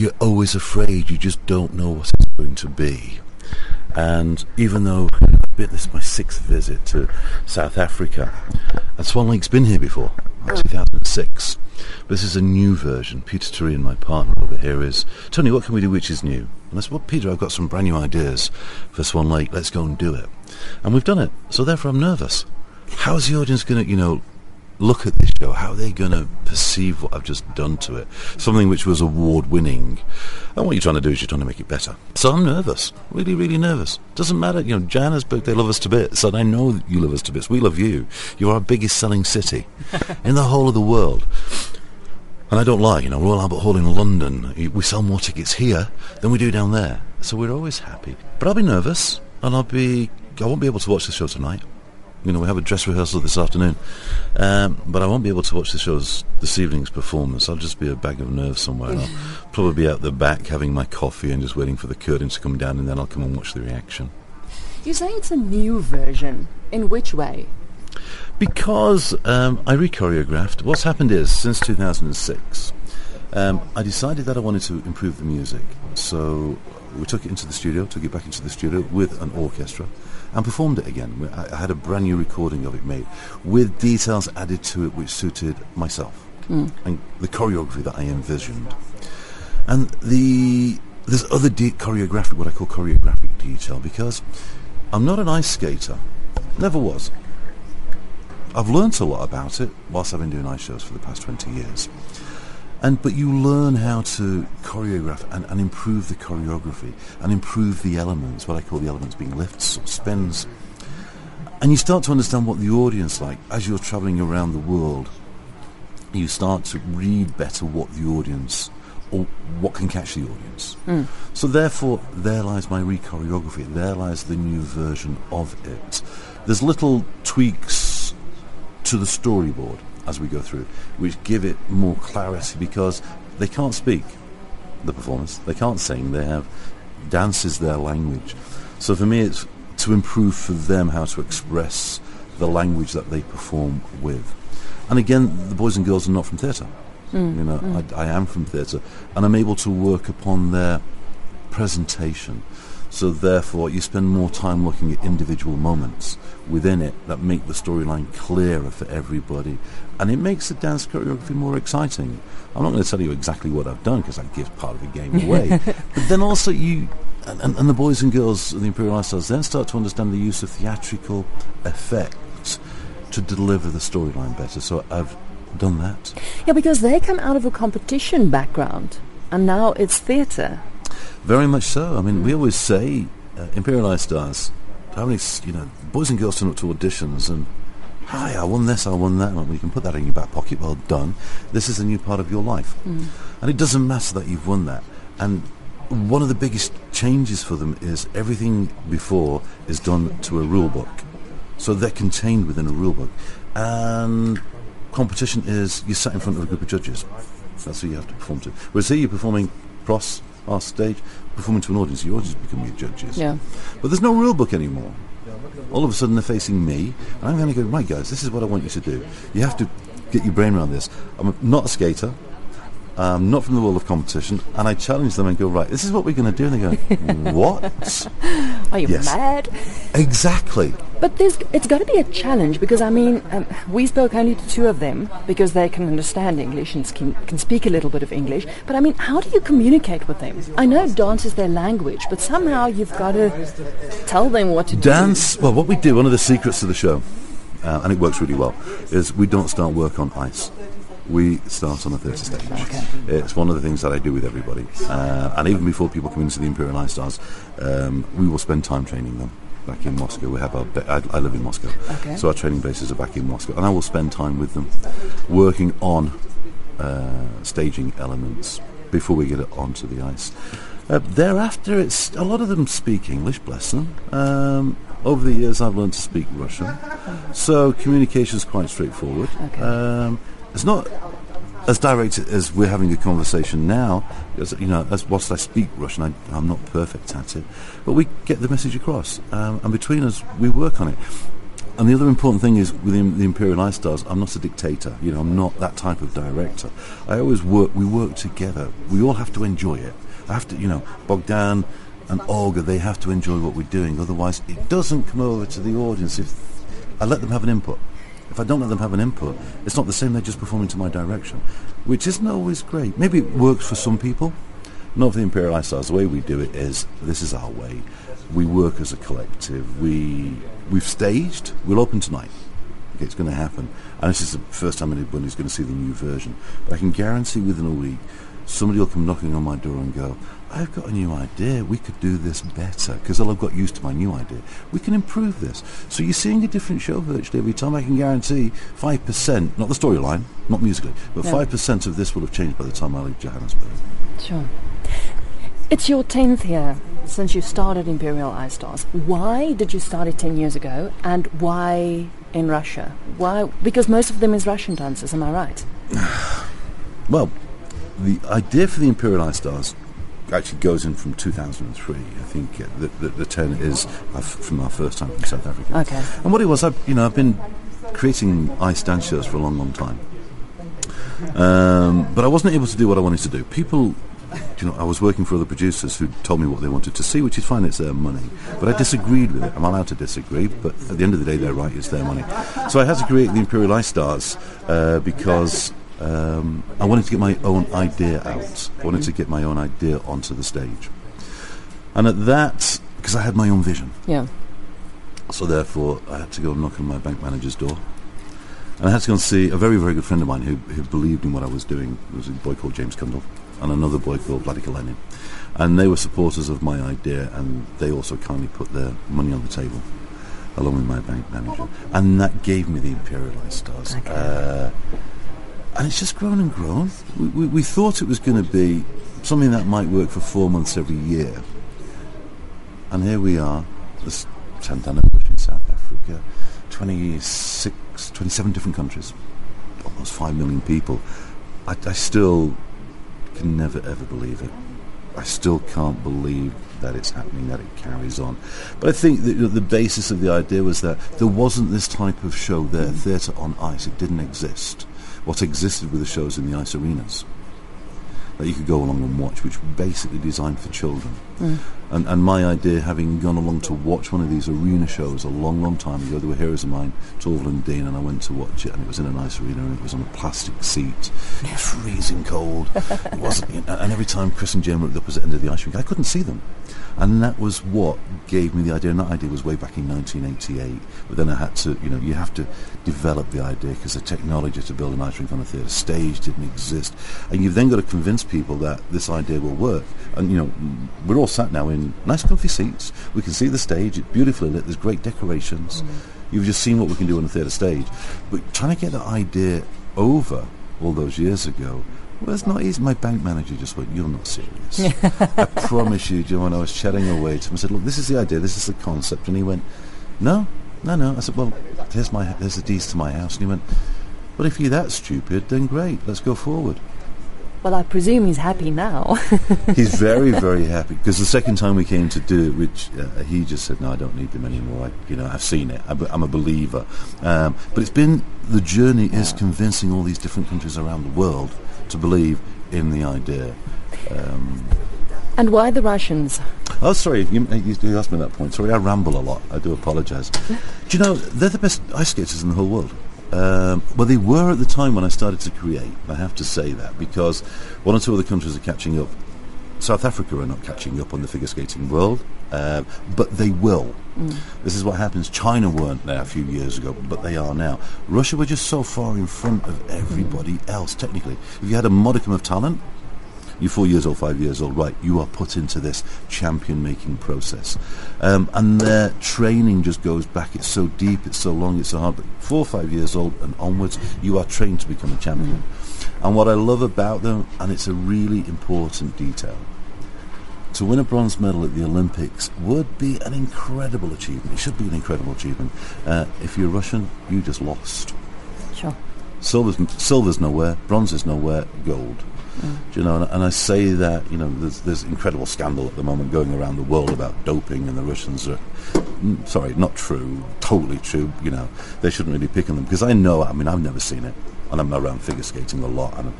you're always afraid. You just don't know what it's going to be. And even though this is my sixth visit to South Africa, and Swan Lake's been here before, 2006. This is a new version. Pieter Toerien, my partner over here, is Tony. What can we do which is new? And I said, Well, Peter, I've got some brand new ideas for Swan Lake. Let's go and do it. And we've done it. So therefore, I'm nervous. How's the audience going to, you know, look at this show? How are they going to perceive what I've just done to it? Something which was award winning. And what you're trying to do is you're trying to make it better. So I'm nervous, really, really nervous. Doesn't matter, you know, Johannesburg, they love us to bits, and I know you love us to bits. We love you. You're our biggest selling city in the whole of the world. And I don't lie, you know, Royal Albert Hall in London, we sell more tickets here than we do down there. So we're always happy. But I'll be nervous, and I'll be, I won't be able to watch the show tonight. You know, we have a dress rehearsal this afternoon, um, but I won't be able to watch the show's this evening's performance. I'll just be a bag of nerves somewhere. I'll probably be out the back having my coffee and just waiting for the curtains to come down, and then I'll come and watch the reaction. You say it's a new version. In which way? Because um, I re-choreographed. What's happened is, since 2006, um, I decided that I wanted to improve the music. So we took it into the studio, took it back into the studio with an orchestra and performed it again. I had a brand new recording of it made with details added to it which suited myself mm. and the choreography that I envisioned. And the there's other de- choreographic, what I call choreographic detail, because I'm not an ice skater, never was. I've learnt a lot about it whilst I've been doing ice shows for the past 20 years. And but you learn how to choreograph and, and improve the choreography and improve the elements, what I call the elements being lifts or spins. And you start to understand what the audience like as you're traveling around the world. You start to read better what the audience or what can catch the audience. Mm. So therefore, there lies my re-choreography. There lies the new version of it. There's little tweaks to the storyboard as we go through, which give it more clarity because they can't speak, the performers. They can't sing. They have dance is their language. So for me, it's to improve for them how to express the language that they perform with. And again, the boys and girls are not from theatre. Mm, you know, mm. I, I am from theatre, and I'm able to work upon their presentation. So therefore, you spend more time looking at individual moments within it that make the storyline clearer for everybody, and it makes the dance choreography more exciting. I'm not going to tell you exactly what I've done because that gives part of the game away. but then also you. And, and, the boys and girls of the Imperial Ice Stars then start to understand the use of theatrical effects to deliver the storyline better. So I've done that. Yeah, because they come out of a competition background, and now it's theatre. Very much so. I mean, we always say uh, Imperial Ice Stars, how many, you know, boys and girls turn up to auditions and, hi, I won this, I won that. Well, you can put that in your back pocket. Well done. This is a new part of your life. Mm. And it doesn't matter that you've won that. And one of the biggest changes for them is everything before is done to a rule book. So they're contained within a rule book. And competition is you're sat in front of a group of judges. That's who you have to perform to. Whereas here you're performing cross our stage, performing to an audience. The audience become your judges. Yeah. But there's no rule book anymore. All of a sudden they're facing me, and I'm going to go, right, guys, this is what I want you to do. You have to get your brain around this. I'm not a skater. I'm not from the world of competition, and I challenge them and go, right, this is what we're going to do. And they go, what? Are you yes. mad? Exactly. But there's, it's got to be a challenge because, I mean, um, we spoke only to two of them because they can understand English and can, can speak a little bit of English. But, I mean, how do you communicate with them? I know dance is their language, but somehow you've got to tell them what to dance, do. Dance, well, what we do, one of the secrets of the show, uh, and it works really well, is we don't start work on ice we start on a theatre stage. Okay. It's one of the things that I do with everybody. Uh, and even before people come into the Imperial Ice Stars, um, we will spend time training them back in Moscow. We have our I, I, live in Moscow, okay. so our training bases are back in Moscow, and I will spend time with them, working on uh, staging elements before we get it onto the ice. Uh, thereafter, it's a lot of them speak English. Bless them. Um, over the years, I've learned to speak Russian, so communication is quite straightforward. Okay. Um, it's not as direct as we're having a conversation now, because, you know, as whilst I speak Russian, I, am not perfect at it, but we get the message across, um, and between us, we work on it. and the other important thing is with the, the Imperial Ice Stars, I'm not a dictator. You know, I'm not that type of director. I always work. We work together. We all have to enjoy it. I have to, you know, Bogdan and Olga. They have to enjoy what we're doing. Otherwise, it doesn't come over to the audience. If I let them have an input, if I don't let them have an input, it's not the same. They're just performing to my direction, which isn't always great. Maybe it works for some people. Not for the Imperial Ice Stars. The way we do it is this is our way. We work as a collective. We we've staged. We'll open tonight. Okay, it's going to happen. And this is the first time anybody's going to see the new version. But I can guarantee within a week, somebody will come knocking on my door and go, I've got a new idea. We could do this better because I've got used to my new idea. We can improve this. So you're seeing a different show virtually every time. I can guarantee 5%, not the storyline, not musically, but Yeah. 5% of this will have changed by the time I leave Johannesburg. Sure. It's your 10th year since you started Imperial Ice Stars. Why did you start it 10 years ago and why in Russia? Why? Because most of them is Russian dancers, am I right? Well, the idea for the Imperial Ice Stars actually goes in from 2003. I think uh, the, the, the 10 is uh, from our first time in South Africa. Okay. And what it was, I've, you know, I've been creating ice dance shows for a long, long time. Um, but I wasn't able to do what I wanted to do. People, you know, I was working for other producers who told me what they wanted to see, which is fine, it's their money. But I disagreed with it. I'm allowed to disagree, but at the end of the day, they're right, it's their money. So I had to create the Imperial Ice Stars uh, because um, I wanted to get my own idea out. I wanted to get my own idea onto the stage. And at that, because I had my own vision, Yeah. so therefore, I had to go knock on my bank manager's door. And I had to go and see a very, very good friend of mine who, who believed in what I was doing. There was a boy called James Kundal and another boy called Vladimir Lenin. And they were supporters of my idea and they also kindly put their money on the table along with my bank manager. And that gave me the Imperial Ice Stars. Okay. Uh, and it's just grown and grown. We, we, we thought it was going to be something that might work for four months every year. And here we are, this 10th anniversary in South Africa, 26, 27 different countries, almost 5 million people. I, I still can never ever believe it. I still can't believe that it's happening, that it carries on. But I think that you know, the basis of the idea was that there wasn't this type of show there, mm. theatre on ice. It didn't exist. What existed with the shows in the ice arenas that you could go along and watch, which were basically designed for children. Mm. And, and my idea, having gone along to watch one of these arena shows a long, long time ago, there were heroes of mine, Torvill and Dean, and I went to watch it, and it was in a nice arena, and it was on a plastic seat, freezing cold. It wasn't, you know, and every time Chris and Jayne were at the opposite end of the ice rink, I couldn't see them. And that was what gave me the idea. And that idea was way back in 1988. But then I had to, you know, you have to develop the idea because the technology to build an ice rink on a theatre stage didn't exist. And you've then got to convince people that this idea will work. And, you know, we're all sat now in nice comfy seats. We can see the stage. It's beautifully lit. There's great decorations. Mm. You've just seen what we can do on a theatre stage. But trying to get that idea over all those years ago well, it's not easy. My bank manager just went, "You're not serious." I promise you, Joe. When I was chatting away to him, I said, "Look, this is the idea. This is the concept." And he went, "No, no, no." I said, "Well, here's my here's the deeds to my house." And he went, "Well, if you're that stupid, then great. Let's go forward." Well, I presume he's happy now. He's very, very happy because the second time we came to do it, which uh, he just said, "No, I don't need them anymore. I, you know, I've seen it. I'm, I'm a believer." Um, but it's been the journey is convincing all these different countries around the world to believe in the idea. Um, and why the Russians? oh, sorry, you, you, you asked me that point. Sorry, I ramble a lot. I do apologise. do you know they're the best ice skaters in the whole world? Um, well, they were at the time when I started to create. I have to say that because one or two other countries are catching up. South Africa are not catching up on the figure skating world, um, but they will. This is what happens. China weren't there a few years ago, but they are now. Russia were just so far in front of everybody else, technically. If you had a modicum of talent, you're four years old, five years old, right, you are put into this champion making process. Um, and their training just goes back. It's so deep, it's so long, it's so hard. But four or five years old and onwards, you are trained to become a champion. And what I love about them, and it's a really important detail, to win a bronze medal at the Olympics would be an incredible achievement. It should be an incredible achievement. Uh, if you're Russian, you just lost. Silver's, silver's nowhere, bronze is nowhere, gold. Do you know, and, and I say that, you know, there's, there's incredible scandal at the moment going around the world about doping, and the Russians are mm, sorry, not true, totally true. You know, they shouldn't really be picking them because I know. I mean, I've never seen it, and I'm around figure skating a lot, and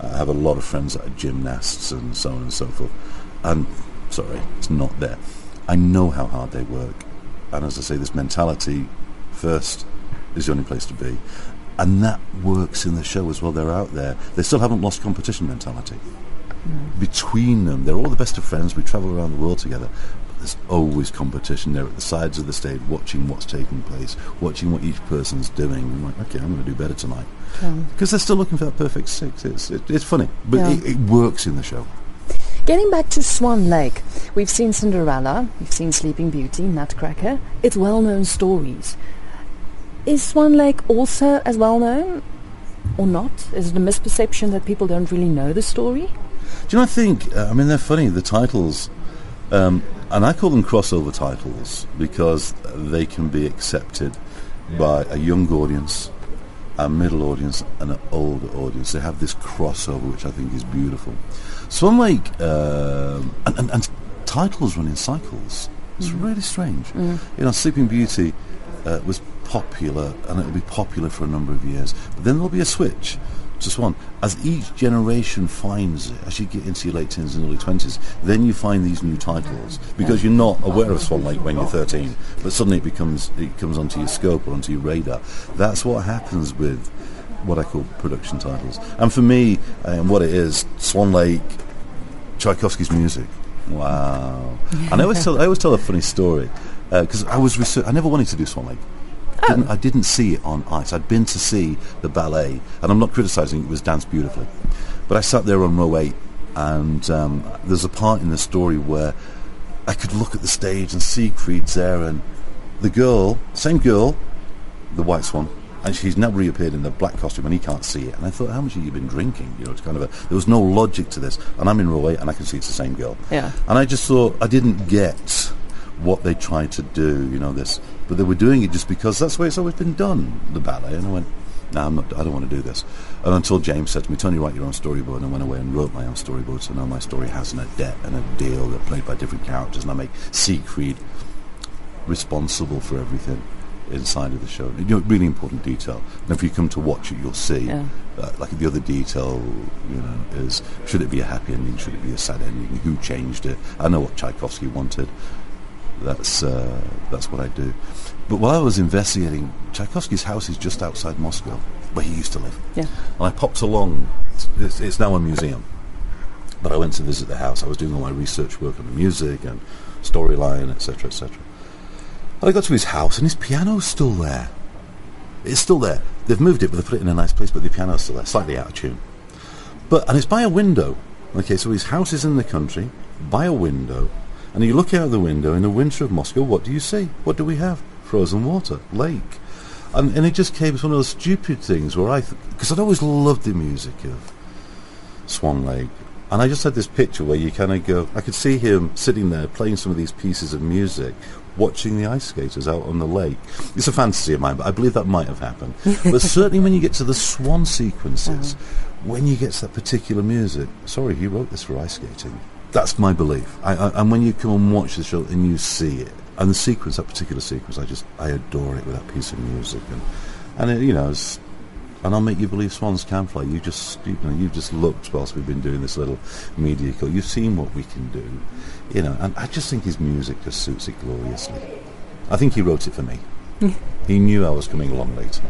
I have a lot of friends that are gymnasts and so on and so forth. And sorry, it's not there. I know how hard they work, and as I say, this mentality first is the only place to be, and that works in the show as well. They're out there. They still haven't lost competition mentality. Mm. Between them, they're all the best of friends. We travel around the world together. But there's always competition. They're at the sides of the stage, watching what's taking place, watching what each person's doing. I'm like, okay, I'm going to do better tonight because they're still looking for that perfect six. It's it, it's funny, but yeah. it, it works in the show. Getting back to Swan Lake, we've seen Cinderella, we've seen Sleeping Beauty, Nutcracker. It's well-known stories. Is Swan Lake also as well-known or not? Is it a misperception that people don't really know the story? Do you know, I think, uh, I mean, they're funny, the titles, um, and I call them crossover titles because they can be accepted by a young audience a middle audience and an older audience. They have this crossover, which I think is beautiful. Swan Lake uh, and, and, and, titles run in cycles. It's mm. really strange. Mm. You know, Sleeping Beauty uh, was popular, and it'll be popular for a number of years. But then there'll be a switch to Swan. As each generation finds it, as you get into your late teens and early 20s, then you find these new titles because you're not aware of Swan Lake when you're 13, but suddenly it becomes it comes onto your scope or onto your radar. That's what happens with what I call production titles. And for me, um, what it is, Swan Lake, Tchaikovsky's music. Wow. and I always tell I always tell a funny story because uh, I was research- I never wanted to do Swan Lake. Oh. Didn't, I didn't see it on ice. I'd been to see the ballet, and I'm not criticising it was danced beautifully. But I sat there on row eight, and um, there's a part in the story where I could look at the stage and Siegfried's there, and the girl, same girl, the white swan, and she's now reappeared in the black costume, and he can't see it. And I thought, how much have you been drinking? You know, it's kind of a, there was no logic to this. And I'm in row eight, and I can see it's the same girl. Yeah. And I just thought I didn't get what they tried to do. You know, this but they were doing it just because that's the way it's always been done, the ballet. And I went, no, nah, I'm not, I don't want to do this. And until James said to me, Tony, write your own storyboard. And I went away and wrote my own storyboard. So now my story has an Odette and a deal. They're played by different characters. And I make Siegfried responsible for everything inside of the show. You know, really important detail. And if you come to watch it, you'll see. Yeah. Uh, like the other detail, you know, is should it be a happy ending? Should it be a sad ending? Who changed it? I know what Tchaikovsky wanted that's uh, that's what I do. But while I was investigating, Tchaikovsky's house is just outside Moscow, where he used to live. Yeah. And I popped along. It's, it's now a museum, but I went to visit the house. I was doing all my research work on the music and storyline, etc., etc. And I got to his house, and his piano's still there. It's still there. They've moved it, but they put it in a nice place. But the piano's still there, slightly out of tune. But and it's by a window. Okay, so his house is in the country, by a window, and you look out the window in the winter of Moscow, what do you see? What do we have? Frozen water, lake. And, and it just came as one of those stupid things where I, because I'd always loved the music of Swan Lake. And I just had this picture where you kind of go, I could see him sitting there playing some of these pieces of music, watching the ice skaters out on the lake. It's a fantasy of mine, but I believe that might have happened. but certainly when you get to the swan sequences, uh-huh. when you get to that particular music, sorry, he wrote this for ice skating. That's my belief. I, I, and when you come and watch the show and you see it, and the sequence, that particular sequence, I just I adore it with that piece of music, and and it, you know, and I'll make you believe swans can fly. You just you know you've just looked whilst we've been doing this little media call. You've seen what we can do, you know, and I just think his music just suits it gloriously. I think he wrote it for me. he knew I was coming along later.